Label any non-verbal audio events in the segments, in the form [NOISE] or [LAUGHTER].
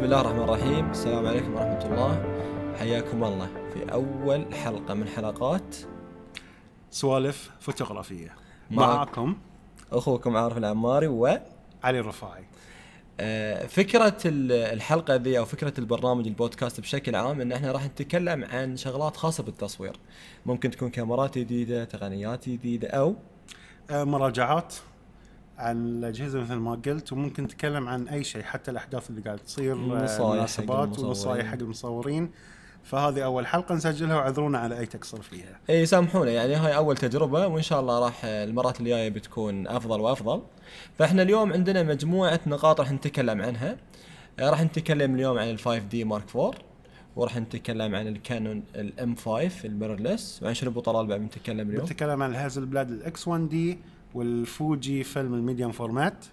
بسم الله الرحمن الرحيم. السلام عليكم ورحمة الله. حياكم الله في أول حلقة من حلقات سوالف فوتوغرافية. معك. معكم أخوكم عارف العماري و علي الرفاعي. آه، فكرة ال- الحلقة ذي أو فكرة البرنامج البودكاست بشكل عام إن إحنا راح نتكلم عن شغلات خاصة بالتصوير. ممكن تكون كاميرات جديدة تقنيات جديدة أو آه، مراجعات. عن الأجهزة مثل ما قلت وممكن نتكلم عن أي شيء حتى الأحداث اللي قاعد تصير آه، مناسبات. ونصايح حق المصورين. فهذه أول حلقة نسجلها وأعذرونا على أي تقصير فيها. اي سامحونا يعني هاي أول تجربة وإن شاء الله راح المرات الجاية بتكون أفضل وأفضل. فإحنا اليوم عندنا مجموعة نقاط راح نتكلم عنها. آه، راح نتكلم اليوم عن ال 5D Mark 4 وراح نتكلم عن الكانون ال M5 ال mirrorless وعن شنو ابو طلال بعد بنتكلم اليوم. نتكلم عن الهاسلبلاد ال X1D والفوجي فيلم ال medium format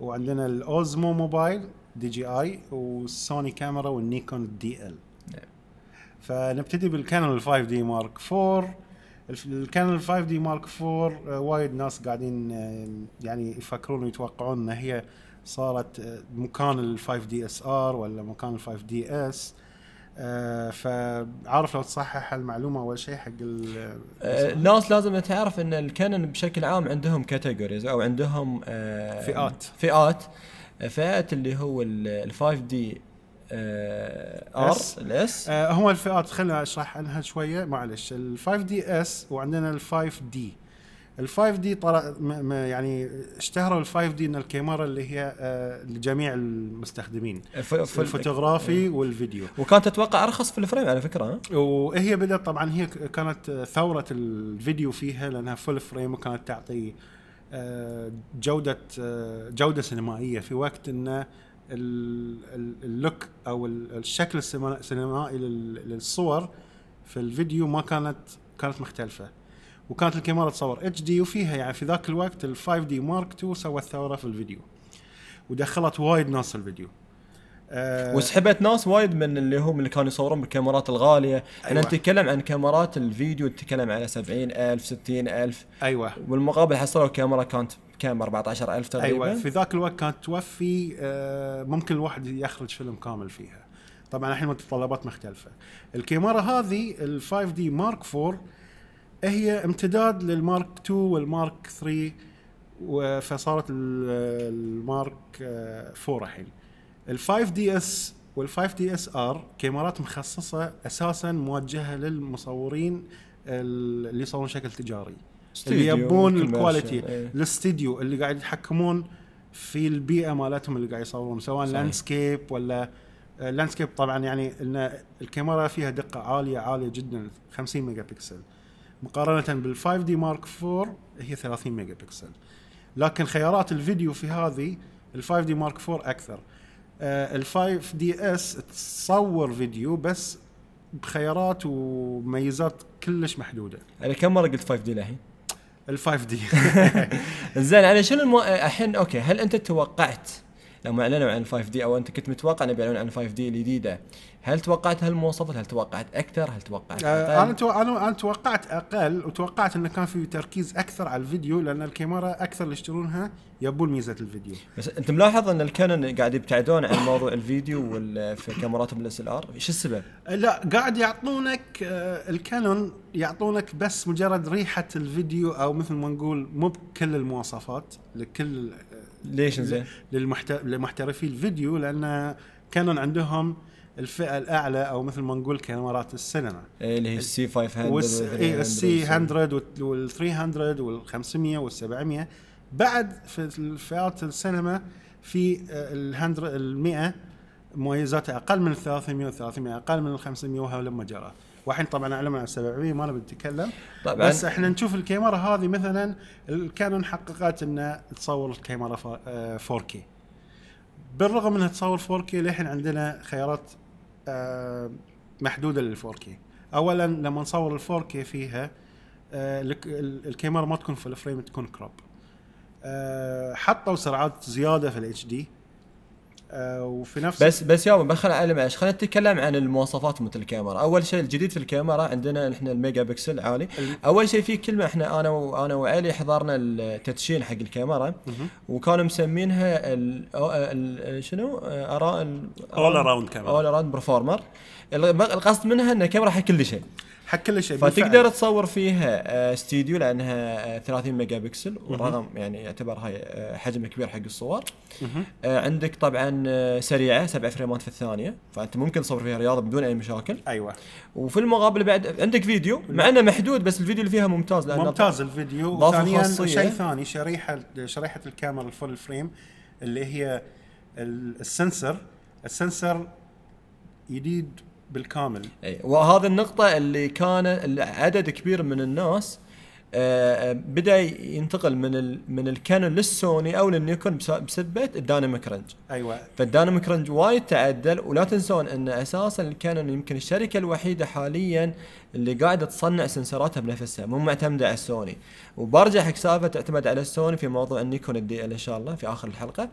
وعندنا ال Osmo Mobile DJI والسوني كاميرا والنيكون DL. نعم. فنبتدي بالكانون ال 5D Mark 4 الف- الكانون ال 5D Mark 4 آه، وايد ناس قاعدين آه، يعني يفكرون ويتوقعون إن هي صارت آه، مكان ال 5DSR ولا مكان ال 5DS فعارف لو تصحح المعلومة أول شيء حق ال- آه، الناس لازم تعرف إن الكانون بشكل عام عندهم categories أو عندهم آه، فئات. فئات. آه، فئه اللي هو ال 5D R. ال S آه، هم الفئات. خلينا أشرح عنها شوية. معلش. ال 5DS وعندنا ال 5D ال 5D طلع يعني اشتهروا ال 5D إن الكاميرا اللي هي آه، لجميع المستخدمين. الفوتوغرافي والفيديو. وكانت أتوقع أرخص في ال frame على فكرة ها؟ وهي بدات طبعا هي كانت ثورة الفيديو فيها لأنها full frame وكانت تعطي آه، جودة آه، جودة سينمائية. في وقت إن ال- ال- ال look أو ال- الشكل السينما- السينمائي لل- للصور في الفيديو ما كانت كانت مختلفة. وكانت الكاميرا تصور HD وفيها يعني في ذاك الوقت ال 5D Mark 2 سوت ثورة في الفيديو. ودخلت وايد ناس الفيديو. آه، وسحبت ناس وايد من اللي هم اللي كانوا يصورون بالكاميرات الغالية. إحنا أيوة. نتكلم عن كاميرات الفيديو نتكلم على 70000 60000 أيوه. والمقابل حصلوا كاميرا كانت كام؟ 14000 تقريبا. أيوه. في ذاك الوقت كانت توفي آه، ممكن الواحد يخرج فيلم كامل فيها. طبعا الحين متطلبات مختلفة. الكاميرا هذه ال 5D Mark 4 هي امتداد لل Mark 2 وال Mark 3 و- فصارت ال- ال Mark آه، 4 الحين ال 5 دي اس وال 5 دي اس آر كاميرات مخصصة أساسا موجهة للمصورين ال- اللي يصورون شكل تجاري اللي يبون ال quality إيه. الاستديو اللي قاعد يتحكمون في البيئة مالتهم اللي قاعد يصورون سواء. landscape ولا landscape طبعا يعني إن الكاميرا فيها دقة عالية عالية جدا 50 ميجا بكسل مقارنة بال 5D Mark 4 هي 30 ميجا بكسل لكن خيارات الفيديو في هذه ال 5D Mark 4 أكثر. ال 5DS تصور فيديو بس بخيارات وميزات كلش محدودة. يعني كم مرة قلت 5D الحين؟ ال 5D [LAUGHS] زين يعني شنو المو... الحين okay هل أنت توقعت لما أعلنوا عن 5D أو أنت كنت متوقع انه بيعلنون عن 5D الجديدة هل توقعت هالمواصفات؟ هل توقعت أكثر؟ هل توقعت آه، أقل؟ أنا تو... أنا أنا توقعت أقل وتوقعت انه كان في تركيز أكثر على الفيديو لأن الكاميرا أكثر اللي يشترونها يبون ميزة الفيديو. بس أنت ملاحظ أن الكانون قاعد يبتعدون عن موضوع الفيديو وال... في كاميراتهم ال SLR شو السبب؟ آه، لا قاعد يعطونك آه، الكانون يعطونك بس مجرد ريحة الفيديو أو مثل ما نقول مو بكل المواصفات لكل ليش زين؟ للمحت... لمحترفي الفيديو لأن كانون عندهم الفئة الأعلى أو مثل ما نقول كاميرات السينما. إيه اللي هي السي 500 والسي 100 وال 300 وال 500 وال 700 بعد في الفئات السينما في ال 100 ال 100 مميزاتها أقل من ال 300 وال 300 أقل من ال 500 وهذا لما جرى والحين طبعا أعلم عن 700 ما نبي نتكلم. طبعا. بس إحنا نشوف الكاميرا هذه مثلا الكانون حققت انها تصور الكاميرا ف- آه، 4K بالرغم إنها تصور 4K للحين عندنا خيارات آه، محدودة لل 4K اولا لما نصور ال 4K فيها آه، الك- ال- الكاميرا ما تكون full frame تكون crop. حطوا سرعات زيادة في ال HD وفي نفس بس بس يابا بخل على معلش خلينا نتكلم عن المواصفات مثل الكاميرا. أول شيء الجديد في الكاميرا عندنا إحنا الميجا بكسل عالي. ال- أول شيء في كلمة إحنا أنا وأنا وعلي حضرنا التدشين حق الكاميرا. وكانوا مسمينها ال ال شنو؟ أراء All around camera. All around performer القصد منها انها كاميرا حق كل شيء. حق كل شيء فتقدر بالفعل. تصور فيها آه، استديو لأنها آه، 30 ميجا بكسل والرقم يعني يعتبر high آه، حجم كبير حق الصور. آه، عندك طبعا آه، سريعة سبع frameات في الثانية فأنت ممكن تصور فيها رياضة بدون أي مشاكل. أيوه. وفي المقابل بعد عندك فيديو مع إنه محدود بس الفيديو اللي فيها ممتاز لأنه ممتاز الفيديو. وثانيا. شيء ثاني شريحة شريحة الكاميرا ال full frame اللي هي ال- ال sensor. ال sensor جديد بالكامل. اي وهذا النقطة اللي كان عدد كبير من الناس بدأ ينتقل من ال من الكانون للسوني أو للنيكون بس- بسبه ال dynamic range أيوه. فال dynamic range وايد تعدل ولا تنسون إن أساسا الكانون يمكن الشركة الوحيدة حاليا اللي قاعدة تصنع sensorاتها بنفسها مو معتمدة على السوني. وبرجع حق سالفه تعتمد على السوني في موضوع النيكون ال DL إن شاء الله في آخر الحلقة.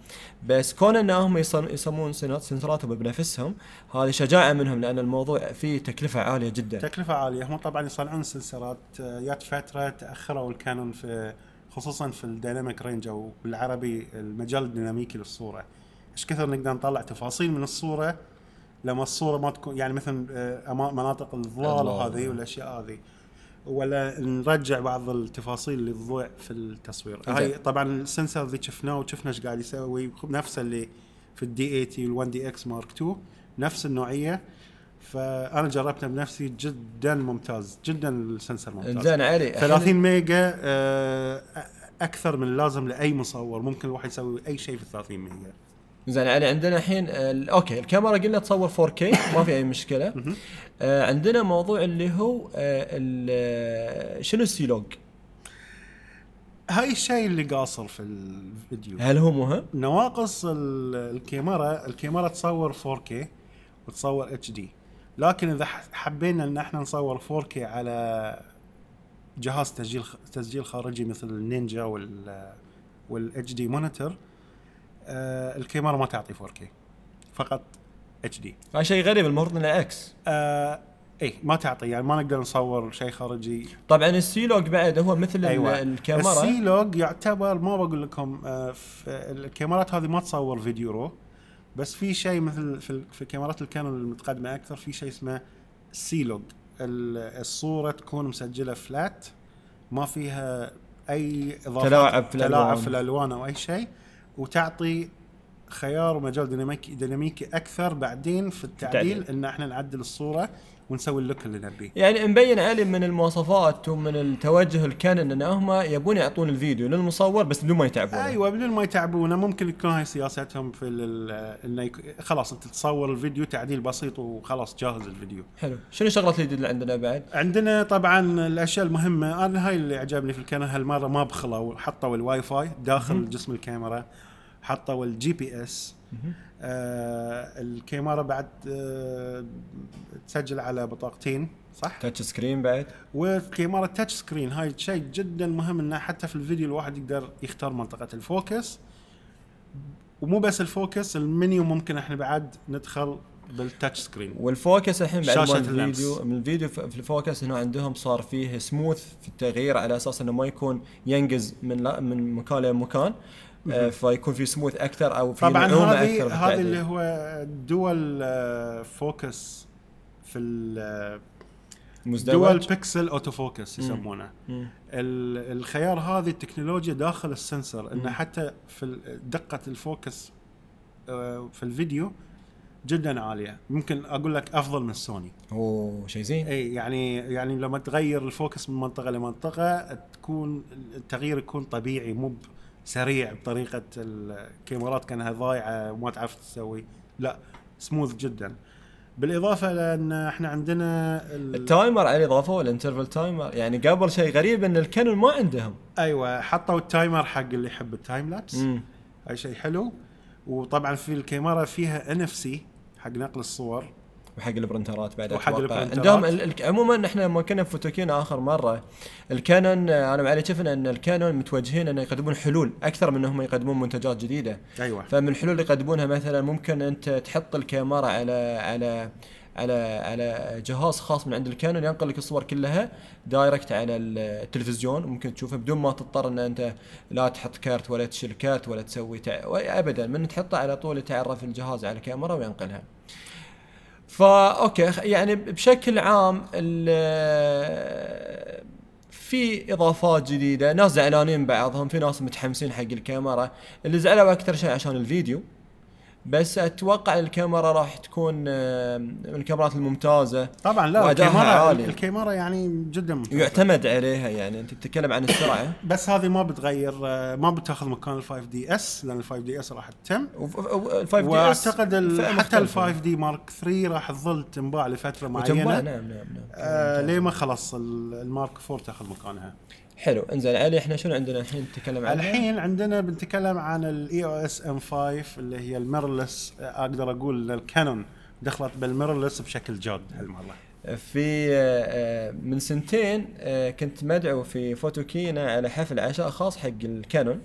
بس كون انهم يصممون sensorاتهم بنفسهم هذه شجاعة منهم لأن الموضوع فيه تكلفة عالية جدا. تكلفة عالية. هم طبعا يصنعون sensorات آه، جات فتره تاخروا الكانون في خصوصا في ال dynamic range أو بالعربي المجال الديناميكي للصورة. إيش كثر نقدر نطلع تفاصيل من الصورة لما الصورة ما تكون يعني مثلا آه، مناطق الظلال الظلال. وهذه والأشياء هذه. ولا نرجع بعض التفاصيل اللي تضيع في التصوير. زين. هاي طبعا ال sensor ذي شفناه وشفنا إيش قاعد يسوي. نفسه اللي في ال D80 وال 1DX Mark 2 نفس النوعية. فأنا جربته بنفسي جدا ممتاز جدا ال sensor ممتاز. زين علي 30 mega آه، أكثر من اللازم لأي مصور ممكن الواحد يسوي أي شيء في 30 mega. زين علي عندنا الحين ال- okay الكاميرا قلنا تصور 4K ما في أي مشكلة. [LAUGHS] آه عندنا موضوع اللي هو آه ال- شنو السيلوج؟ هاي الشيء اللي قاصر في الفيديو. هل هو مهم؟ نواقص ال- الكاميرا الكاميرا تصور 4K وتصور HD لكن إذا حبينا إن إحنا نصور 4K على جهاز تسجيل تسجيل خارجي مثل النينجا وال وال HD monitor آه الكاميرا ما تعطي 4K فقط HD هذا شيء غريب المفروض انه العكس آه اي ما تعطي يعني ما نقدر نصور شيء خارجي. طبعا السيلوج بعد هو مثل أيوة. الكاميرا. السي لوج يعتبر ما بقول لكم آه، الكاميرات هذه ما تصور فيديو raw. بس في شيء مثل في, في كاميرات الكانون المتقدمة أكثر في شيء اسمه سي لوج الصورة تكون مسجلة flat ما فيها أي إضافات تلاعب في تلاعب الألوان. في الألوان أو أي شيء وتعطي خيار ومجال ديناميكي ديناميكي أكثر بعدين في التعديل التعديل. إن إحنا نعدل الصورة ونسوي ال look اللي نبيه. يعني مبين علي من المواصفات ومن التوجه الكانون إن هم يبون يعطون الفيديو للمصور بس بدون ما يتعبون أيوه بدون ما يتعبونه. ممكن يكون هاي سياستهم في انه يك- خلاص أنت تصور الفيديو تعديل بسيط وخلاص جاهز الفيديو. حلو. شنو الشغلات اللي عندنا بعد؟ عندنا طبعا الأشياء المهمة. أنا هاي اللي عجبني في الكاميرا هالمرة ما بخلوا حطوا الواي فاي داخل جسم الكاميرا. حطوا ال GPS آه الكاميرا بعد آه تسجل على بطاقتين صح؟ touch screen بعد؟ والكاميرا touch screen هاي شيء جدا مهم إنه حتى في الفيديو الواحد يقدر يختار منطقة ال focus. ومو بس ال focus ال menu ممكن إحنا بعد ندخل بال touch screen وال focus الحين بعد شاشة. الفيديو من الفيديو في ال focus هنا عندهم صار فيه سموث في التغيير على أساس إنه ما يكون ينقز من من مكان لمكان. فيكون في سموث أكثر أو في طبعا هذه بالتعديل. اللي هو dual focus في ال dual مزدوج؟ pixel auto focus يسمونه. الخيار هذه التكنولوجيا داخل ال sensor إنه. حتى في دقة ال focus آه، في الفيديو جدا عالية. ممكن أقول لك أفضل من السوني أوه شيء زين. إي يعني يعني لما تغير ال focus من منطقة لمنطقة تكون التغيير يكون طبيعي مو سريع بطريقة الكاميرات كأنها ضايعة وما تعرف تسوي. لا سموث جدا. بالإضافة لأن إحنا عندنا ال- ال timer عليه ضافوا ال interval timer يعني قبل شيء غريب إن الكانون ما عندهم. أيوه حطوا ال timer حق اللي يحب ال time lapse. هاي شيء حلو. وطبعا في الكاميرا فيها NFC حق نقل الصور. وحق البرنترات بعد وحق. البرنترات. عندهم ال- عموما إحنا لما كنا في فوتوكينا آخر مرة الكانون أنا وعلي شفنا إن الكانون متوجهين إنه يقدمون حلول أكثر من إنهم يقدمون منتجات جديدة أيوه فمن الحلول اللي يقدمونها مثلا ممكن أنت تحط الكاميرا على على على على جهاز خاص من عند الكانون ينقل لك الصور كلها direct على التلفزيون ممكن تشوفها بدون ما تضطر إن أنت لا تحط card ولا تشيل كارت ولا تسوي تع... ابدا من تحطه على طول يتعرف الجهاز على الكاميرا وينقلها. فا okay يعني بشكل عام في إضافات جديدة. ناس زعلانين بعضهم في ناس متحمسين حق الكاميرا. اللي زعلوا أكثر شيء عشان الفيديو. بس أتوقع الكاميرا راح تكون من الكاميرات الممتازة. طبعا لا الكاميرا عالي. الكاميرا يعني جدا ممتازة. يعتمد عليها يعني أنت بتتكلم عن السرعة. [COUGHS] بس هذه ما بتغير آه، ما بتاخذ مكان ال 5DS لأن ال 5DS راح تتم. ال 5DS وأعتقد حتى ال 5 D Mark 3 راح تظل تنباع لفترة معينة. نعم نعم نعم. آه ليه ما خلص ال- ال Mark 4 تاخذ مكانها؟ حلو. انزين علي إحنا شنو عندنا الحين نتكلم عنها الحين عندنا بنتكلم عن ال EOS M5 اللي هي ال mirrorless أقدر أقول الكانون دخلت بال mirrorless بشكل جاد هالمرة. في آه، آه، من سنتين آه، كنت مدعو في فوتوكينا على حفل عشاء خاص حق الكانون.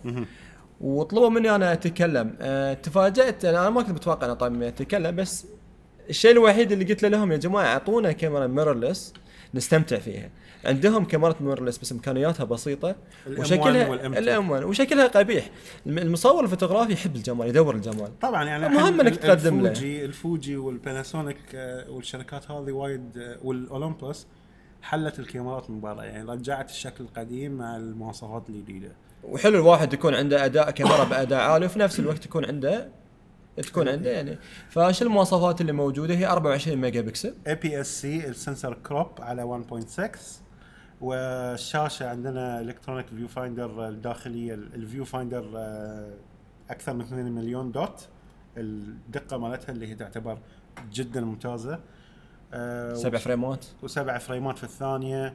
وطلبوا مني أنا أتكلم. تفاجأت أنا ما كنت متوقع أنا إني أتكلم بس الشيء الوحيد اللي قلت لهم يا جماعة أعطونا كاميرا mirrorless نستمتع فيها. عندهم كاميرا mirrorless بس إمكانياتها بسيطة وشكلها 1 وال M2. ال M1 وشكلها قبيح. الم- المصور الفوتوغرافي يحب الجمال يدور الجمال. طبعا يعني إنك ال- تقدم له. الفوجي الفوجي والباناسونيك آه، والشركات هذه وايد آه، والأولمبوس حلت الكاميرات من برا. يعني رجعت الشكل القديم مع المواصفات الجديدة. وحلو الواحد يكون عنده أداء كاميرا بأداء عالي وفي نفس الوقت يكون عنده تكون عنده يعني. فايش المواصفات اللي موجودة؟ هي 24 megapixel. APS-C ال sensor crop على 1.6 والشاشة عندنا electronic viewfinder الداخليه ال viewfinder أكثر من 2 مليون dot. الدقة مالتها اللي هي تعتبر جدا ممتازة. آه، سبع frameات. وسبع frameات في الثانية.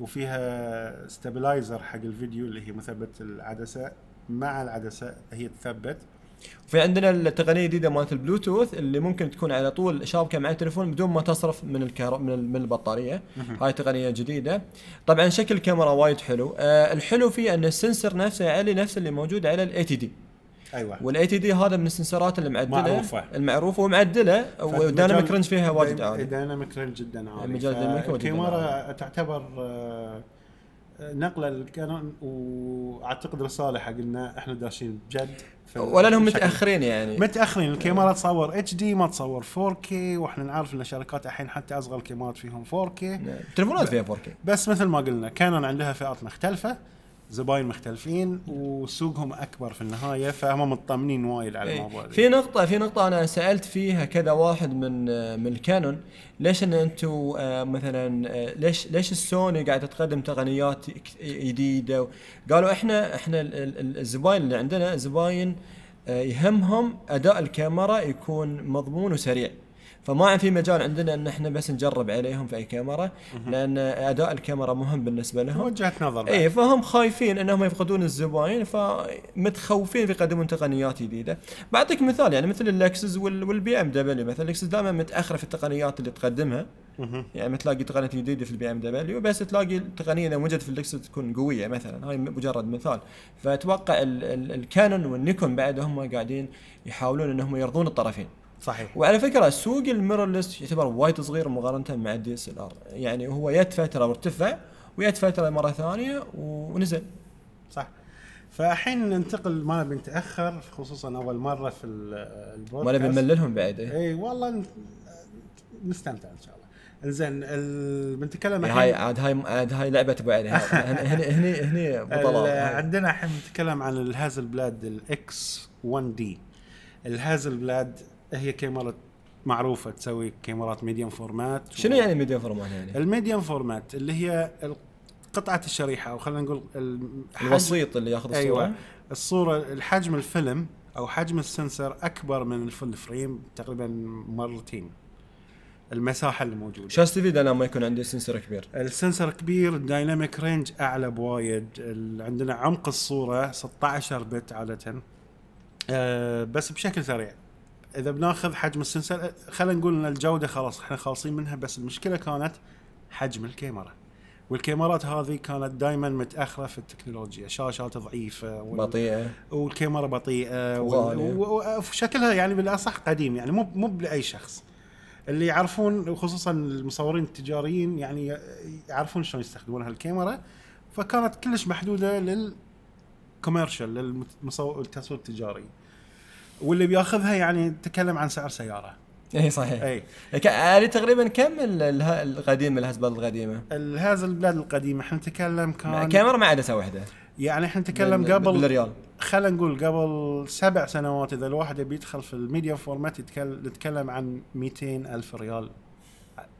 وفيها stabilizer حق الفيديو اللي هي مثبت العدسة. مع العدسة هي تثبت. وفي عندنا التقنية الجديدة مالت البلوتوث اللي ممكن تكون على طول شابكة مع التليفون بدون ما تصرف من الكهرباء من, ال- من البطارية. هاي تقنية جديدة. طبعا شكل الكاميرا وايد حلو. آه الحلو فيه أن ال sensor نفسه يعلي نفس اللي موجود على ال 80D أيوه. وال 80D هذا من ال sensorات اللي معدله معروفة. المعروفة ومعدلة. و dynamic فمجال- range فيها واجد عالي. dynamic range جدا عالي. الكاميرا تعتبر آه، نقلة للكانون وأعتقد رساله حق ان إحنا داشين بجد ولا الشكل. متأخرين يعني متأخرين الكاميرا تصور HD ما تصور 4K وإحنا نعرف إن الشركات الحين حتى أصغر الكاميرات فيهم 4K نعم. تليفونات فيها 4K بس مثل ما قلنا كانون عندها فئات مختلفة زباين مختلفين وسوقهم أكبر في النهاية فهم مطمنين وايد على إيه. الموضوع ذي. في نقطة في نقطة أنا سألت فيها كذا واحد من من الكانون ليش إن أنتم آه، مثلا آه، ليش ليش السوني قاعدة تقدم تقنيات جديدة قالوا ال- ال- الزباين اللي عندنا زباين آه، يهمهم أداء الكاميرا يكون مضمون وسريع فما في مجال عندنا إن إحنا بس نجرب عليهم في أي كاميرا لأن أداء الكاميرا مهم بالنسبة لهم. وجهة نظر. اي فهم خايفين إنهم يفقدون الزباين فمتخوفين في يقدمون تقنيات جديدة. بعطيك مثال يعني مثل اللكسس وال- والبي إم دبليو مثلا. اللكسس دائما متأخرة في التقنيات اللي تقدمها. يعني تلاقي تقنية جديدة في البي إم دبليو بس تلاقي التقنية إذا وجدت في اللكسس تكون قوية مثلا. هاي مجرد مثال. فأتوقع ال- ال- الكانون والنيكون بعد هم قاعدين يحاولون إنهم يرضون الطرفين. صحيح. وعلى فكرة سوق ال mirrorless يعتبر وايد صغير مقارنة مع ال DSLR يعني هو يد فترة وارتفع ويد فترة مرة ثانية ونزل. صح. فالحين ننتقل ما نبي نتاخر خصوصا أول مرة في ال- ما البودكاست. نبي نمللهم بعد؟ إيه. اي والله نستمتع إن شاء الله. إنزين ال- بنتكلم هاي الحين عاد هاي عاد هاي لعبة ابو علي هاي. هني هني هني هاي. عندنا الحين بنتكلم عن ال Hasselblad ال X1D ال Hasselblad هي كاميرا معروفة تسوي كاميرات medium format شنو يعني medium format يعني؟ ال medium format اللي هي قطعة الشريحة أو خلينا نقول الحجم- الوسيط اللي ياخذ الصورة؟ أيوه. الصورة الحجم الفيلم أو حجم ال sensor أكبر من ال full frame تقريبا مرتين. المساحة اللي موجودة. شو أستفيد أنا لما يكون عندي sensor كبير؟ ال sensor كبير ال dynamic range أعلى بوايد. عندنا عمق الصورة 16 بت عادة. أه بس بشكل سريع. إذا بناخذ حجم السنسر خلينا نقول إن الجودة خلاص إحنا خالصين منها بس المشكلة كانت حجم الكاميرا. والكاميرات هذه كانت دائما متأخرة في التكنولوجيا شاشات ضعيفة وال- بطيئة. والكاميرا بطيئة وال- وشكلها يعني بالأصح قديم يعني مو مو لاي شخص. اللي يعرفون وخصوصا المصورين التجاريين يعني يعرفون شلون يستخدمون هالكاميرا. فكانت كلش محدودة لل commercial للمصور التصوير التجاري. واللي بياخذها يعني نتكلم عن سعر سيارة. اي صحيح. اي ك- هذه تقريبا كم القديم ال Hasselblad القديمة؟ هذا ال Hasselblad القديمة إحنا نتكلم كان كاميرا مع عدسة واحدة. يعني إحنا نتكلم بال- قبل بالريال. خلينا نقول قبل سبع سنوات إذا الواحد بيدخل في ال medium format يتكلم عن 200 ألف ريال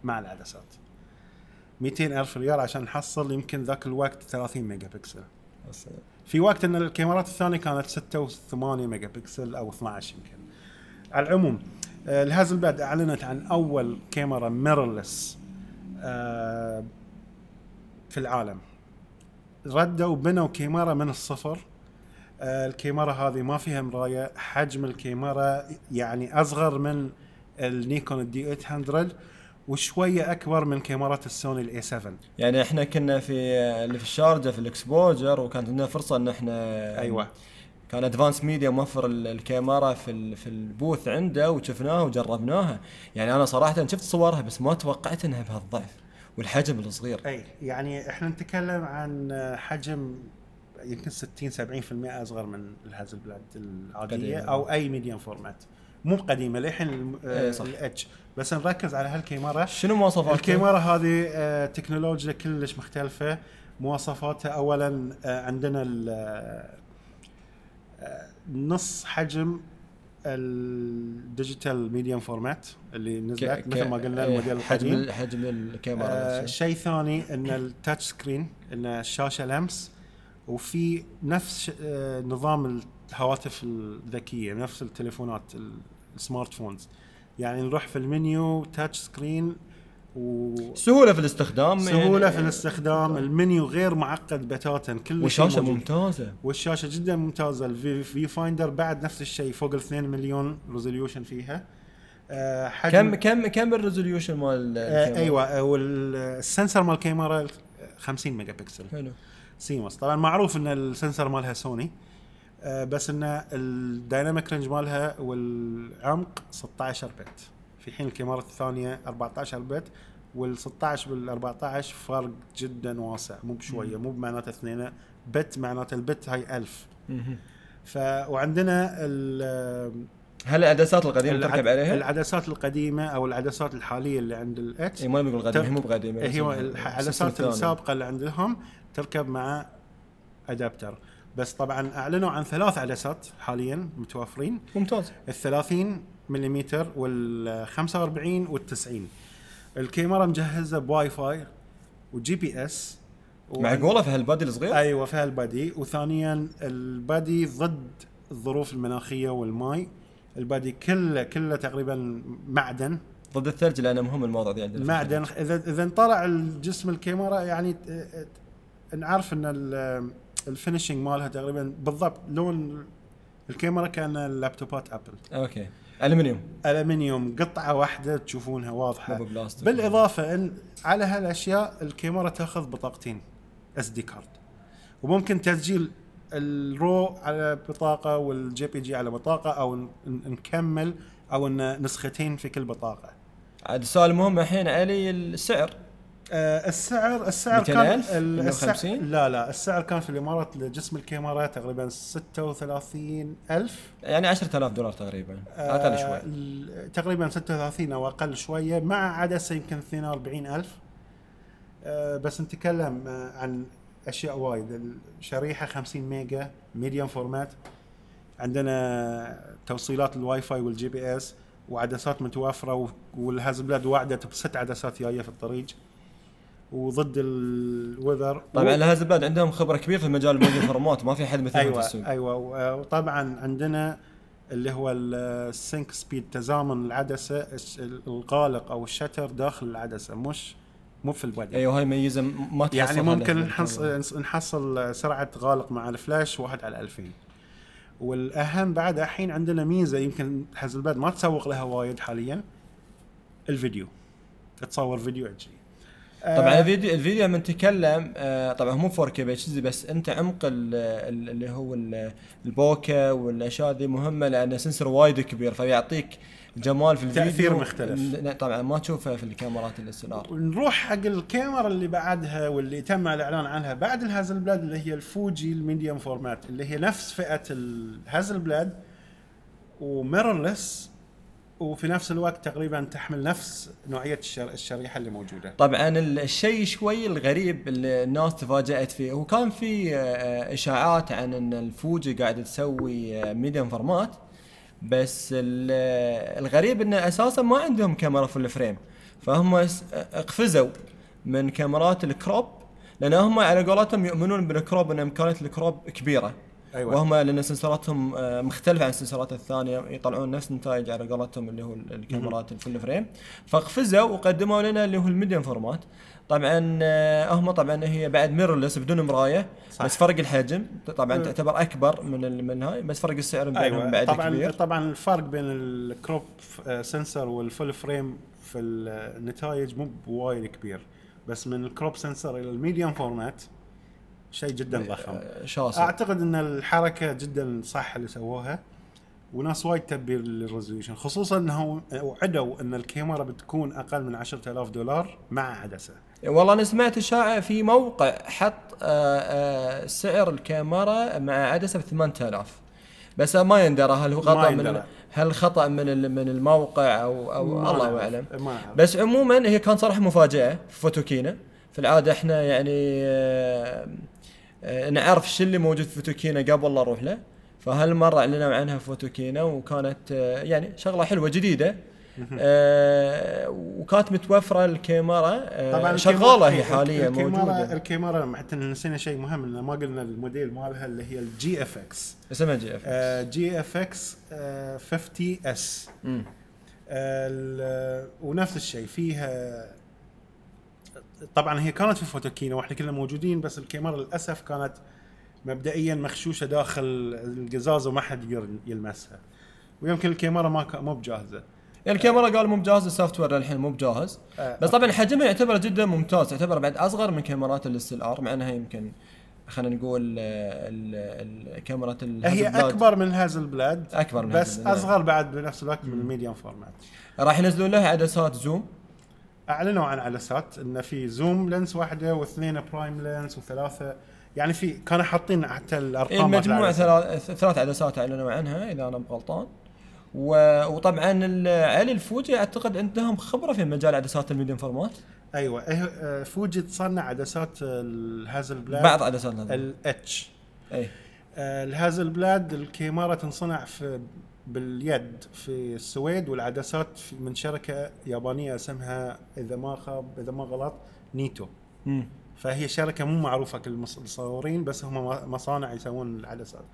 مع العدسات. 200 ألف ريال عشان نحصل يمكن ذاك الوقت 30 ميجا بكسل في وقت إن الكاميرات الثانية كانت 6 و8 ميجا بكسل أو 12 يمكن. على العموم آه، ال Hasselblad أعلنت عن أول كاميرا mirrorless في العالم. ردوا بنوا كاميرا من الصفر. آه، الكاميرا هذه ما فيها مراية. حجم الكاميرا يعني أصغر من ال Nikon ال D800 وشوية أكبر من كاميرات ال Sony ال A7 يعني إحنا كنا في اللي في الشارجة في ال Xposure وكانت لنا فرصة إن إحنا أيوه. كان Advanced Media موفر ال- الكاميرا في في ال booth عنده وشفناها وجربناها. يعني أنا صراحة شفت صورها بس ما توقعت إنها بهالضعف والحجم الصغير. أي يعني إحنا نتكلم عن حجم يمكن 60 70% أصغر من ال Hasselblad العادية قديمة. أو أي medium format مو قديمة للحين إيه. ال H بس نركز على هالكاميرا شنو مواصفاتها؟ الكاميرا هذه آه، تكنولوجيا كلش مختلفة مواصفاتها اولا آه، عندنا آه، نص حجم ال digital medium format اللي نزلت مثل ما قلنا إيه، الموديل حجم القديم ال- حجم الكاميرا آه. شيء ثاني إن ال touch screen إن الشاشة لمس وفي نفس آه نظام الهواتف الذكية نفس التليفونات ال- ال smartphones يعني نروح في ال menu touch screen وسهوله سهولة في الاستخدام يعني في الاستخدام. المنيو غير معقد بتاتا كل والشاشة. ممتازة. والشاشة جدا ممتازة. ال viewfinder بعد نفس الشيء فوق ال 2 مليون resolution فيها. حجم كم كم كم ال resolution مال الكاميرا؟ أيوه وال sensor مال الكاميرا 50 ميجا بكسل حلو. CMOS طبعا معروف إن ال sensor مالها سوني. بس إن ال dynamic range مالها والعمق 16 بت في حين الكاميرات الثانية 14 بت وال 16 بال 14 فرق جدا واسع مو بشوية مو بمعناته اثنين بت معناته البت هاي 1000 مهم. ف وعندنا ال- هل العدسات القديمة العد- تركب عليها؟ العدسات القديمة أو العدسات الحالية اللي عند ال H إي ما نقول قديمة هي مو بقديمة إنها العدسات. السابقة اللي عندهم تركب مع adapter بس طبعا أعلنوا عن ثلاث عدسات حاليا متوفرين ممتاز. ال 30 ملم وال 45 وال 90 الكاميرا مجهزة ب Wi-Fi و GPS و- معقولة في هال body الصغير؟ أيوه فيها ال body وثانيا ال body ضد الظروف المناخية والماي. ال body كله كله تقريبا معدن. ضد الثلج لأنه مهم الموضوع ذي عندنا في معدن. إذا إذا انطلع الجسم الكاميرا يعني نعرف إن ال- ال finishing مالها تقريبا بالضبط لون الكاميرا كأن اللابتوبات Apple. okay. الومنيوم الومنيوم قطعة واحدة تشوفونها واضحة. بالإضافة إن على هالأشياء الكاميرا تأخذ بطاقتين SD card وممكن تسجيل ال RAW على بطاقة وال JPEG على بطاقة أو نكمل أو إن نسختين في كل بطاقة. عاد السؤال المهم الحين على السعر؟ آه، السعر السعر 200 كان السعر 150 لا لا السعر كان في الإمارات لجسم الكاميرا تقريبا 36 ألف. يعني 10000 دولار تقريبا. أقل شوي. تقريبا 36 أو أقل شوية مع عدسه يمكن 42 ألف. آه، بس نتكلم آه، عن أشياء وايد. الشريحة 50 ميجا medium format. عندنا توصيلات ال Wi-Fi وال GPS وعدسات متوفره و- وال Hasselblad وعدت بست عدسات جاية في الطريق. وضد ال weather طبعا ال Hasselblad عندهم خبرة كبيرة في مجال ال medium format ما في حد مثلهم في أيوه السوق أيوه و- وطبعا عندنا اللي هو ال sync speed تزامن العدسة الغالق أو ال shutter داخل العدسة مش مو في ال body أيوه هاي ميزة ما تحصلها يعني ممكن في نحصل نحصل سرعة غالق مع الفلاش واحد على 2000 والأهم بعد الحين عندنا ميزة يمكن Hasselblad ما تسوق لها وايد حاليا الفيديو. تصور فيديو H طبعا الفيديو الفيديو لما نتكلم آه، طبعا مو 4K ب HD بس أنت عمق ال- ال- اللي هو ال- ال bokeh والأشياء دي مهمة لأن sensor وايد كبير فيعطيك جمال في الفيديو تأثير مختلف. طبعا ما تشوفه في الكاميرات ال SLR ونروح حق الكاميرا اللي بعدها واللي تم الإعلان عنها بعد ال Hasselblad اللي هي ال Fuji ال medium format اللي هي نفس فئة ال Hasselblad و mirrorless وفي نفس الوقت تقريبا تحمل نفس نوعية الشر... الشريحة اللي موجودة. طبعا ال- الشيء شوي الغريب اللي الناس تفاجأت فيه. هو كان في آه، إشاعات عن إن الفوجي قاعدة تسوي medium format بس آه، الغريب إنه أساسا ما عندهم كاميرا full frame فهم قفزوا من كاميرات ال crop لأن هم على قولتهم يؤمنون بال crop ان إمكانية ال crop كبيرة. أيوة. وهم لأن sensor اتهم آه، مختلفة عن ال sensor ات الثانية. يطلعون نفس النتائج على قولتهم اللي هو الكاميرات ال full frame. فقفزوا وقدموا لنا اللي هو ال medium format. طبعا آه، هم طبعا هي بعد mirrorless بدون مراية صح. بس فرق الحجم. طبعا أه. تعتبر أكبر من من هاي بس فرق السعر بينهم أيوه. بعد طبعا كبير. طبعا الفرق بين ال crop sensor والفول فريم في النتائج مو بوايد كبير. بس من ال crop sensor إلى ال medium format شيء جدا ضخم آه، شاسع أعتقد إن الحركة جدا صح اللي سووها وناس وايد تبي ال resolution خصوصا انه وعدوا إن الكاميرا بتكون أقل من 10000 دولار مع عدسة والله أنا سمعت إشاعة في موقع حط آه، آه، سعر الكاميرا مع عدسة ب 8000 بس ما يندرى هل هو خطأ من. هل خطأ من من الموقع أو أو الله. أعلم. بس عموما هي كان صراحة مفاجأة في فوتوكينا في العادة إحنا يعني آه، آه، نعرف الشيء اللي موجود في فوتوكينا قبل لا نروح له. فهالمره أعلنوا عنها فوتوكينا وكانت آه، يعني شغلة حلوة جديدة. آه وكانت متوفرة الكاميرا آه طبعا شغالة هي حاليا الكاميرا موجودة. الكاميرا حتى نسينا شيء مهم إن ما قلنا الموديل مالها اللي هي ال GFX. اسمها جي إف جي إف إكس 50 أس. مم. ونفس الشيء فيها طبعا هي كانت في فوتوكينا وإحنا كنا موجودين بس الكاميرا للأسف كانت مبدئيا مخشوشه داخل القزاز وما حد يقدر يلمسها. ويمكن الكاميرا ما مو بجاهزة. يعني الكاميرا قال مو بجاهز ال software للحين مو بجاهز. آه، بس طبعا حجمها يعتبر جدا ممتاز يعتبر بعد أصغر من كاميرات ال SLR مع إنها يمكن خلينا نقول الكاميرات هي أكبر من هاسلبلاد أكبر من بس هاسلبلاد. أصغر بعد بنفس الوقت من ال medium format راح ينزلون لها عدسات zoom أعلنوا عن عدسات إن في zoom lens واحدة واثنين prime lens وثلاثة. يعني في كانوا حاطين حتى الأرقام المجموع العدسات. ثلاث ثلاث عدسات أعلنوا عنها إذا أنا غلطان وطبعا الفوجي أعتقد عندهم خبرة في مجال عدسات ال medium format أيوه إيه، آه، فوجي تصنع عدسات الهاسلبلاد. بعض عدسات ال H اي الهاسلبلاد الكاميرا تنصنع في باليد في السويد والعدسات من شركة يابانية اسمها إذا ما خاب إذا ما غلط نيتو. مم. فهي شركة مو معروفة كل المص- المصورين بس هم مصانع يسوون العدسات.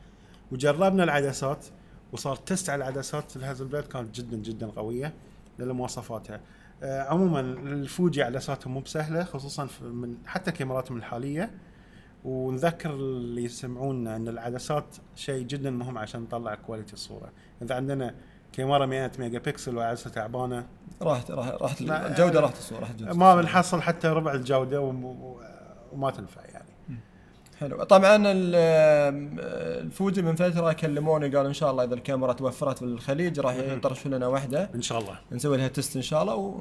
وجربنا العدسات وصار test على العدسات الهاسلبلاد كانت جدا جدا قوية لمواصفاتها. آه، عموما الفوجي عدساتهم مو بسهلة خصوصا من حتى كاميراتهم الحالية. ونذكر اللي يسمعون إن العدسات شيء جدا مهم عشان نطلع quality الصورة إذا عندنا كاميرا 100 ميجا بكسل وعدسة تعبانة. راحت راحت راحت الجودة آه، راحت الصورة راحت ما. بنحصل حتى ربع الجودة وما تنفع يعني. حلو. طبعا ال- الفوجي من فتره كلموني قالوا إن شاء الله إذا الكاميرا توفرت في الخليج راح يطرشوا لنا واحدة إن شاء الله. نسوي لها test إن شاء الله و...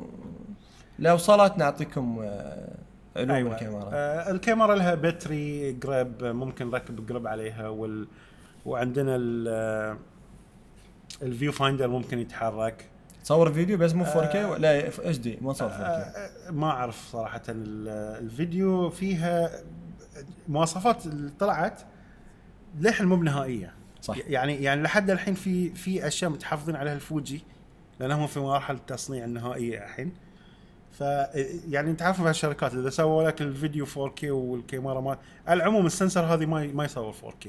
لو صارت نعطيكم آه، أيوة. الكاميرا. آه الكاميرا لها battery grip ممكن نركب grip عليها وال وعندنا ال آه، ال viewfinder ممكن يتحرك. تصور فيديو بس مو 4K آه، لا HD ما صار 4K آه ما أعرف صراحة ال- الفيديو فيها مواصفات اللي طلعت للحين مو بنهائية. صح. يعني يعني لحد الحين في في أشياء متحافظين عليها الفوجي لأنهم في مراحل التصنيع النهائية الحين. ف يعني انت عارف الشركات إذا سووا لك الفيديو 4K والكاميرا ما على العموم ال sensor هذه ما ما يصور 4K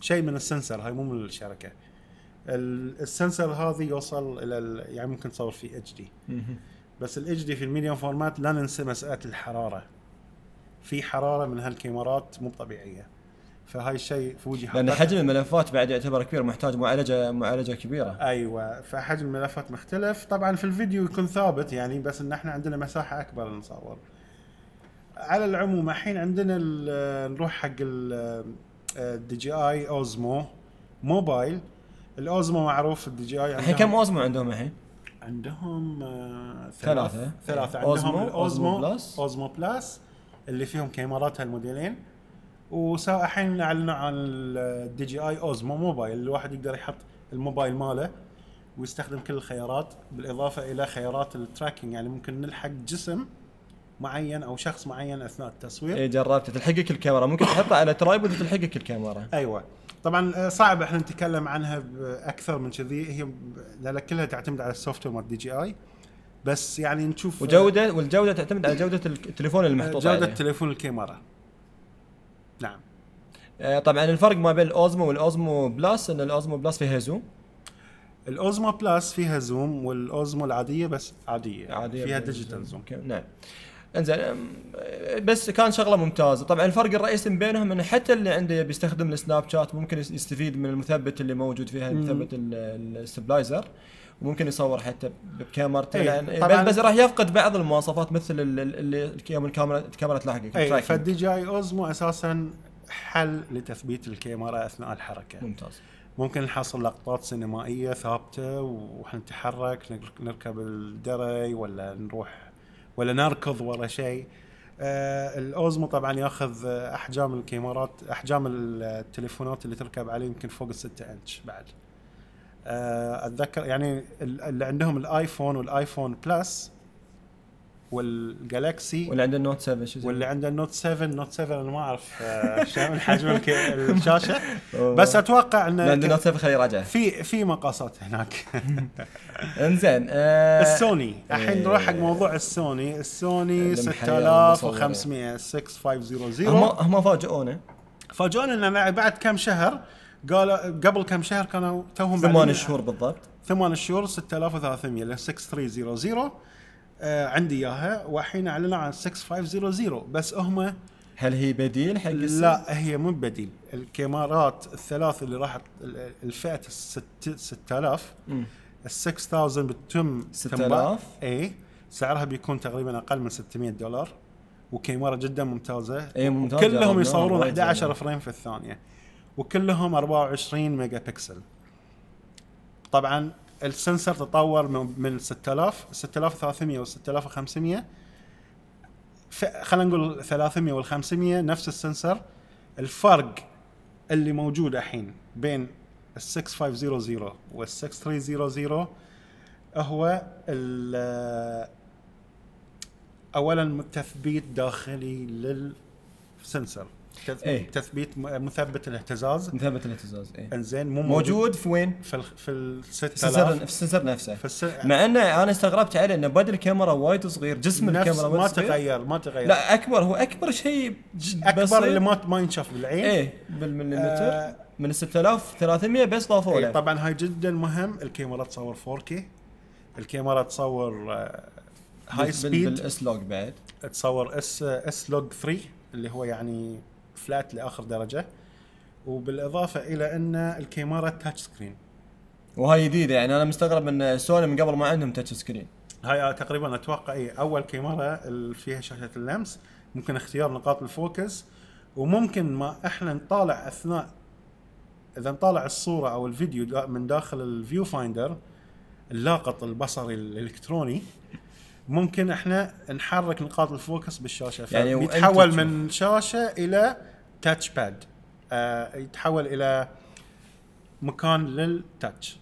شيء من ال sensor هاي مو من الشركة. ال- ال sensor هذه يوصل إلى ال- يعني ممكن تصور فيه HD. بس ال HD في ال medium format لا ننسى مسألة الحرارة. في حرارة من هالكاميرات مو طبيعية. فهاي الشيء فوجي لأن حاطتها. حجم الملفات بعد يعتبر كبير محتاج معالجة معالجة كبيرة أيوه فحجم الملفات مختلف طبعا في الفيديو يكون ثابت يعني بس إن إحنا عندنا مساحة أكبر نصور على العموم الحين عندنا نروح حق ال DJI Osmo Mobile ال Osmo معروف ال DJI الحين كم Osmo عندهم الحين؟ عندهم آه، ثلاثة. ثلاثة أوزمو، عندهم أوزمو الأوزمو بلس. أوزمو بلس اللي فيهم كاميرات هالموديلين وسا الحين اعلنوا عن ال DJI Osmo Mobile الواحد يقدر يحط الموبايل ماله ويستخدم كل الخيارات بالإضافة إلى خيارات ال tracking يعني ممكن نلحق جسم معين أو شخص معين أثناء التصوير. اي جربت تلحقك الكاميرا. ممكن تحطها على tripod وتلحقك الكاميرا. أيوه. طبعا آه، صعب إحنا نتكلم عنها باكثر من كذي. هي لأن كلها تعتمد على ال software مال DJI. بس يعني نشوف وجوده والجودة تعتمد على جودة التليفون اللي محطوط جودة عليه. تليفون الكاميرا. آه، طبعا الفرق ما بين الأوزمو والأوزمو بلس إن الأوزمو بلس فيها زوم الأوزمو بلس فيها زوم والأوزمو العادية بس عادية عادية فيها بال- digital zoom نعم إنزين بس كان شغلة ممتازة طبعا الفرق الرئيسي بينهم انه حتى اللي عنده بيستخدم ال Snapchat ممكن يس- يستفيد من المثبت اللي موجود فيها. مثبت ال- ال stabilizer وممكن يصور حتى بكاميرته إيه، طبعاً. بس, راح يفقد بعض المواصفات مثل ال- ال- اللي الكاميرا الكاميرا تلاحقك اي ال tracking. فالدي جي اي أوزمو أساسا حل لتثبيت الكاميرا أثناء الحركة. ممتاز. ممكن نحصل لقطات سينمائية ثابتة ونتحرك نركب الدرون ولا نروح ولا نركض ورا شيء. آه الأوزمو طبعا يأخذ أحجام الكاميرات أحجام التليفونات اللي تركب عليه يمكن فوق الستة إنش بعد. آه أتذكر يعني ال- اللي عندهم الآيفون والآيفون Plus والجالكسي واللي عنده ال Note 7 شو واللي عنده ال Note 7 Note 7 أنا ما أعرف آه، شو من حجم [LAUGHS] الشاشة. بس أتوقع اللي عنده انه Note 7 خليه يراجعه في في مقاسات هناك. [LAUGHS] إنزين آه [LAUGHS] السوني. الحين. نروح حق موضوع السوني. السوني المحلية 6500 6500 هم هم فاجئونا. فاجئونا ان بعد كم شهر. قال قبل كم شهر كانوا توهم ثمان شهور بالضبط. ثمان شهور 6300 ل 6300 آه عندي إياها. والحين اعلنوا عن 6500 بس هم هل هي بديل حق لا هي مو بديل. الكاميرات الثلاث اللي راح ال- الفئة الست 6000 مم. ال 6000 بتتم 6000 اي سعرها بيكون تقريبا أقل من 600 دولار. وكاميرا جدا ممتازة. اي ممتاز كلهم يصورون وايد 11 جربناها. فريم في الثانية. وكلهم 24 ميجا بكسل. طبعا ال sensor تطور من من 6000 6300 و 6500 ف- خلينا نقول 300 وال 500 نفس ال sensor. الفرق اللي موجود الحين بين ال 6500 وال 6300 هو ال- اولا تثبيت داخلي للسنسر. إيه. تثبيت مثبت الاهتزاز. مثبت الاهتزاز اي انزين مو موجود. في وين؟ في ال في ال في السنسر 6000 في السنسر نفسه. في الس... مع إنه أنا استغربت عليه إنه بدل الكاميرا وايد صغير جسم نفس الكاميرا ما صغير. تغير ما تغير. لا أكبر هو أكبر شيء أكبر. اللي ما ما ينشاف بالعين. إيه بالمليمتر آه، من ال 6300 بس ضافوا إيه له طبعا هاي جدا مهم. الكاميرا تصور 4K الكاميرا تصور آه، هاي سبيد بالاس لوج بعد. تصور S S Log 3 اللي هو يعني flat لآخر درجة وبالإضافة إلى أن الكاميرا touch screen وهاي جديدة يعني أنا مستغرب أن سوني من قبل ما عندهم تاتش سكرين هاي تقريبا أتوقع اي أول كاميرا اللي فيها شاشة اللمس ممكن اختيار نقاط ال focus وممكن ما إحنا نطالع أثناء إذا نطالع الصورة أو الفيديو دا- من داخل ال viewfinder اللاقط البصري الإلكتروني ممكن إحنا نحرك نقاط ال focus بالشاشة. يعني يتحول. من شاشة إلى touch pad آه يتحول إلى مكان لل touch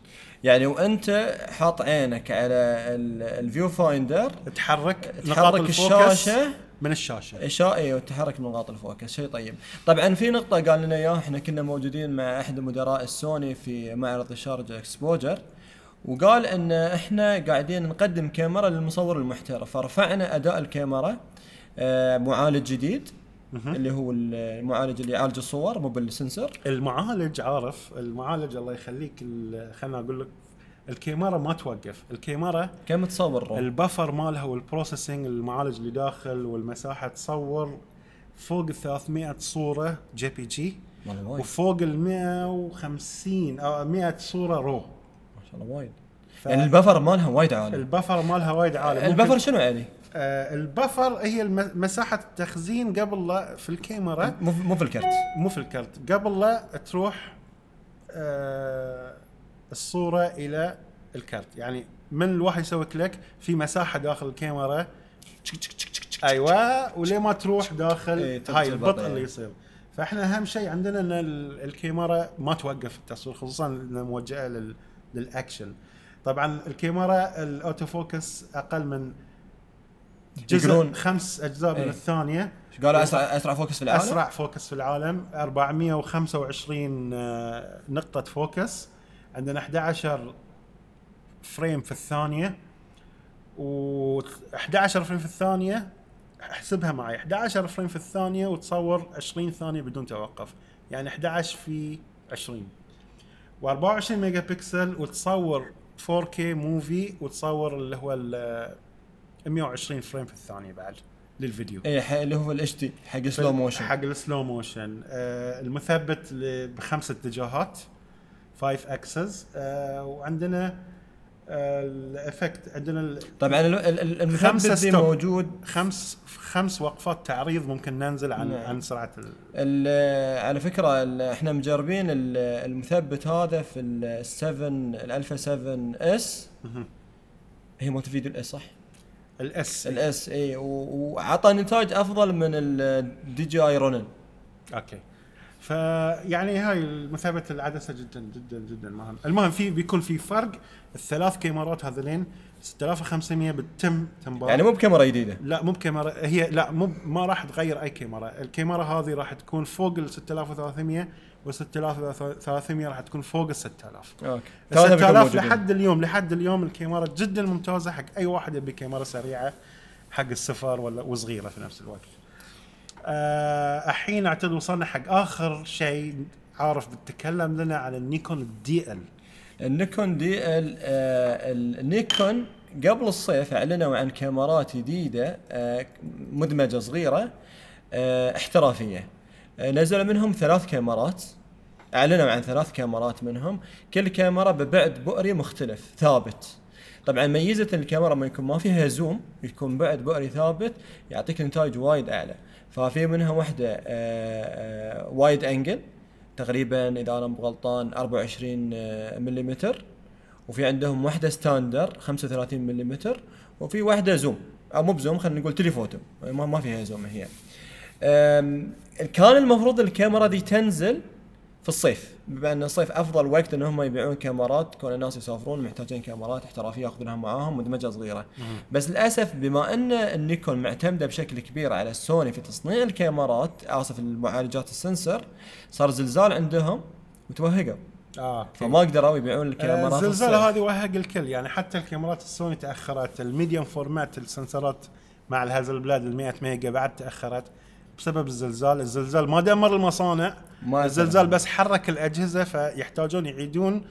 يعني وأنت حاط عينك على ال- ال viewfinder تحرك نقاط الشاشة من الشاشة. اشائي وتحرك من نقاط ال focus. شيء طيب. طبعا في نقطة قال لنا إياها إحنا كنا موجودين مع أحد مدراء السوني في معرض الشارجه Xposure وقال إن إحنا قاعدين نقدم كاميرا للمصور المحترف. فرفعنا أداء الكاميرا آه، معالج جديد. اللي هو المعالج اللي يعالج الصور مو بال sensor. المعالج عارف المعالج الله يخليك خلنا أقول لك الكاميرا ما توقف. الكاميرا كم تصور. ال buffer مالها وال processing المعالج اللي داخل والمساحة تصور فوق ال 300 صورة JPEG وفوق ال 150 أو 100 صورة raw. ما شاء الله وايد. ف- يعني ال buffer مالها وايد عالي. ال buffer مالها وايد عالي. ال buffer ممكن- شنو يعني؟ آه ال buffer هي مساحة التخزين قبل لا في الكاميرا. مو مو في الكرت. مو في الكرت. قبل لا تروح آه الصورة إلى الكرت. يعني من الواحد يسوي click في مساحة داخل الكاميرا. أيوه. وليه ما تروح داخل تبطئ هاي البطء اللي. يصير. فإحنا أهم شيء عندنا إن ال- الكاميرا ما توقف التصوير خصوصا إنها موجهة لل للأكشن. طبعا الكاميرا ال auto focus أقل من جزء خمس أجزاء من إيه. الثانية. قالوا؟ اسرع أسرع focus في العالم؟ أسرع فوكس في العالم. 425 آه، نقطة focus. عندنا 11 frame في الثانية. و 11 frame في الثانية احسبها معي. 11 frame في الثانية وتصور 20 ثانية بدون توقف. يعني 11 في 20 و24 ميجا بكسل وتصور 4K movie وتصور اللي هو ال 120 frame في الثانية بعد للفيديو. اي اللي هو ال HD حق سلو موشن حق ال slow motion آه المثبت بخمس اتجاهات 5 axis آه وعندنا آه ال effect عندنا طبعا المثبت دي. موجود خمس خمس وقفات تعريض ممكن ننزل عن نعم. عن سرعة ال- على فكرة إحنا مجربين ال- المثبت هذا في ال 7 الالفا 7 اس. هي موت فيديو الاس صح؟ الاس الاس اي وعطى نتائج أفضل من الدي جي آي رونن أوكي فيعني هاي المثابة العدسة جدا جدا جدا. مهم المهم في بيكون في فرق. الثلاث كاميرات هذولين 6500 بتتم تنبار يعني مو بكاميرا جديدة؟ لا مو بكاميرا. هي لا مو ما راح تغير أي كاميرا. الكاميرا هذه راح تكون فوق ال 6300 وال 6300 راح تكون فوق ال 6000 okay. ال ثلاثة بيكونوا 6000 موجودين. لحد اليوم لحد اليوم الكاميرا جدا ممتازة حق أي واحد يبي كاميرا سريعة حق السفر ولا وصغيرة في نفس الوقت. آه الحين اعتقد وصلنا حق آخر شيء عارف بتتكلم لنا عن النيكون الدي إل. النيكون DL آه، النيكون قبل الصيف أعلنوا عن كاميرات جديدة آه، مدمجة صغيرة احترافية. نزلوا منهم ثلاث كاميرات أعلنوا عن ثلاث كاميرات منهم. كل كاميرا ببعد بؤري مختلف ثابت. طبعا ميزة الكاميرا ما يكون ما فيها zoom يكون بعد بؤري ثابت يعطيك نتائج وايد أعلى. ففي منها واحدة آه، آه، wide angle تقريبا إذا أنا مو غلطان 24 ملم وفي عندهم واحدة standard 35 ملم وفي واحدة zoom أو مو ب zoom خلينا نقول telephoto. ما, ما فيها zoom هي. كان المفروض الكاميرا دي تنزل في الصيف. بما أن الصيف أفضل وقت انهم يبيعون كاميرات كون الناس يسافرون محتاجين كاميرات احترافية يأخذونها معاهم مدمجه صغيرة. بس للأسف بما أن النيكون معتمدة بشكل كبير على السوني في تصنيع الكاميرات آسف المعالجات ال sensor صار زلزال عندهم وتوهقوا. آه. فما قدروا يبيعون الكاميرات الزلزال. هذه وهق الكل. يعني حتى الكاميرات السوني تأخرت ال medium format ال sensor ات مع ال Hasselblad ال 100 mega بعد تأخرت. بسبب الزلزال. الزلزال ما دمر المصانع ما الزلزال. بس حرك الأجهزة فيحتاجون يعيدون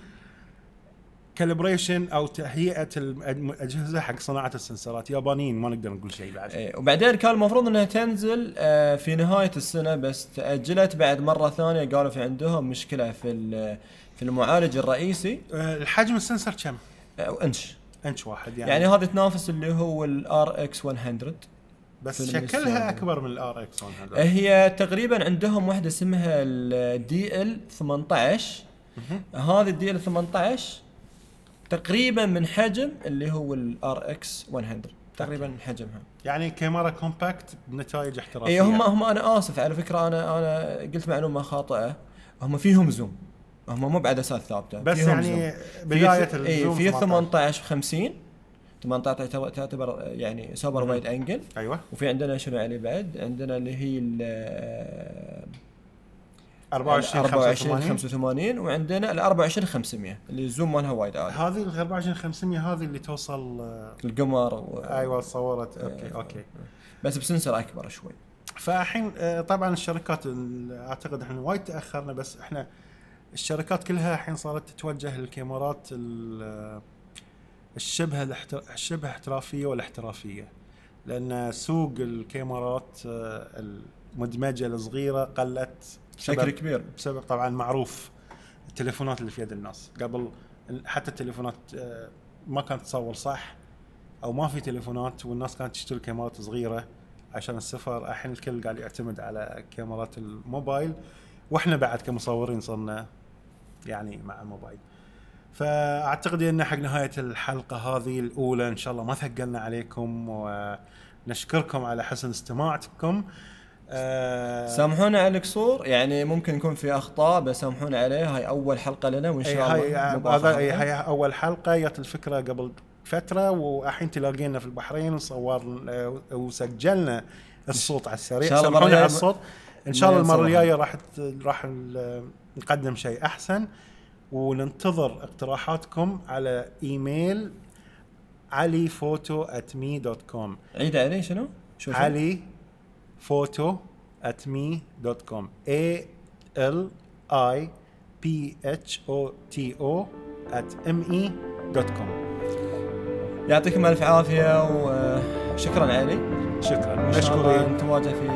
calibration أو تهيئة الأجهزة حق صناعة ال sensor ات. يابانيين ما نقدر نقول شيء بعد. إيه، وبعدين كان المفروض إنها تنزل آه، في نهاية السنة بس تأجلت بعد مرة ثانية قالوا في عندهم مشكلة في في المعالج الرئيسي. آه، الحجم ال sensor كم؟ آه، إنش. إنش واحد يعني, يعني هذه تنافس اللي هو ال RX 100 بس في شكلها. أكبر من ال RX 100 هي تقريبا عندهم واحدة اسمها ال DL 18 هذه ال DL 18 تقريبا من حجم اللي هو ال RX 100 تقريبا من حجمها. يعني كاميرا compact بنتائج احترافية. اي هم هم أنا آسف على فكرة أنا أنا قلت معلومة خاطئة. هم فيهم zoom. هم مو بعدسات ثابتة بس يعني zoom. بداية في اي ال zoom في 18. 18 ب 50 18 تعتبر- يعني super. wide angle أيوه. وفي عندنا شنو عليه بعد؟ عندنا اللي هي ال 24 24 25 85 وعندنا ال 24 500 اللي ال zoom مالها وايد عالي هذه ال 24 500 هذه اللي توصل آه، القمر و... أيوه صورت. okay آه. okay بس ب sensor أكبر شوي. فالحين آه، طبعا الشركات ال- أعتقد إحنا وايد تأخرنا بس إحنا الشركات كلها الحين صارت تتوجه للكاميرات ال- الشبه الاحتر- الشبه احترافيه والاحترافية. لأن سوق الكاميرات آه، المدمجه الصغيره قلت بشكل كبير. بسبب طبعا معروف التليفونات اللي في يد الناس. قبل حتى التليفونات آه، ما كانت تصور صح أو ما في تليفونات والناس كانت تشتري كاميرات صغيرة عشان السفر الحين الكل قاعد يعتمد على كاميرات الموبايل. وإحنا بعد كمصورين صرنا يعني مع الموبايل. فأعتقد إن حق نهاية الحلقة هذه الأولى إن شاء الله ما ثقلنا عليكم ونشكركم على حسن استماعكم. آه، سامحونا على القصور يعني ممكن يكون في أخطاء بس سامحونا عليها. هاي أول حلقة لنا وإن شاء هاي الله هذا أي حلقة. هاي أول حلقة. جت الفكرة قبل فترة والحين تلاقينا في البحرين وصور وسجلنا الصوت على السريع. سامحونا على الصوت. إن شاء الله المرة. الجاية راح راح نقدم شيء أحسن. وننتظر اقتراحاتكم على إيميل علي فوتو @me dot com عيد علي شنو؟ شوف علي فوتو @me dot com A L I P H O T O at me دوت كوم يعطيكم ألف عافية وشكرا علي. شكرا. مشكورين. نتواجه في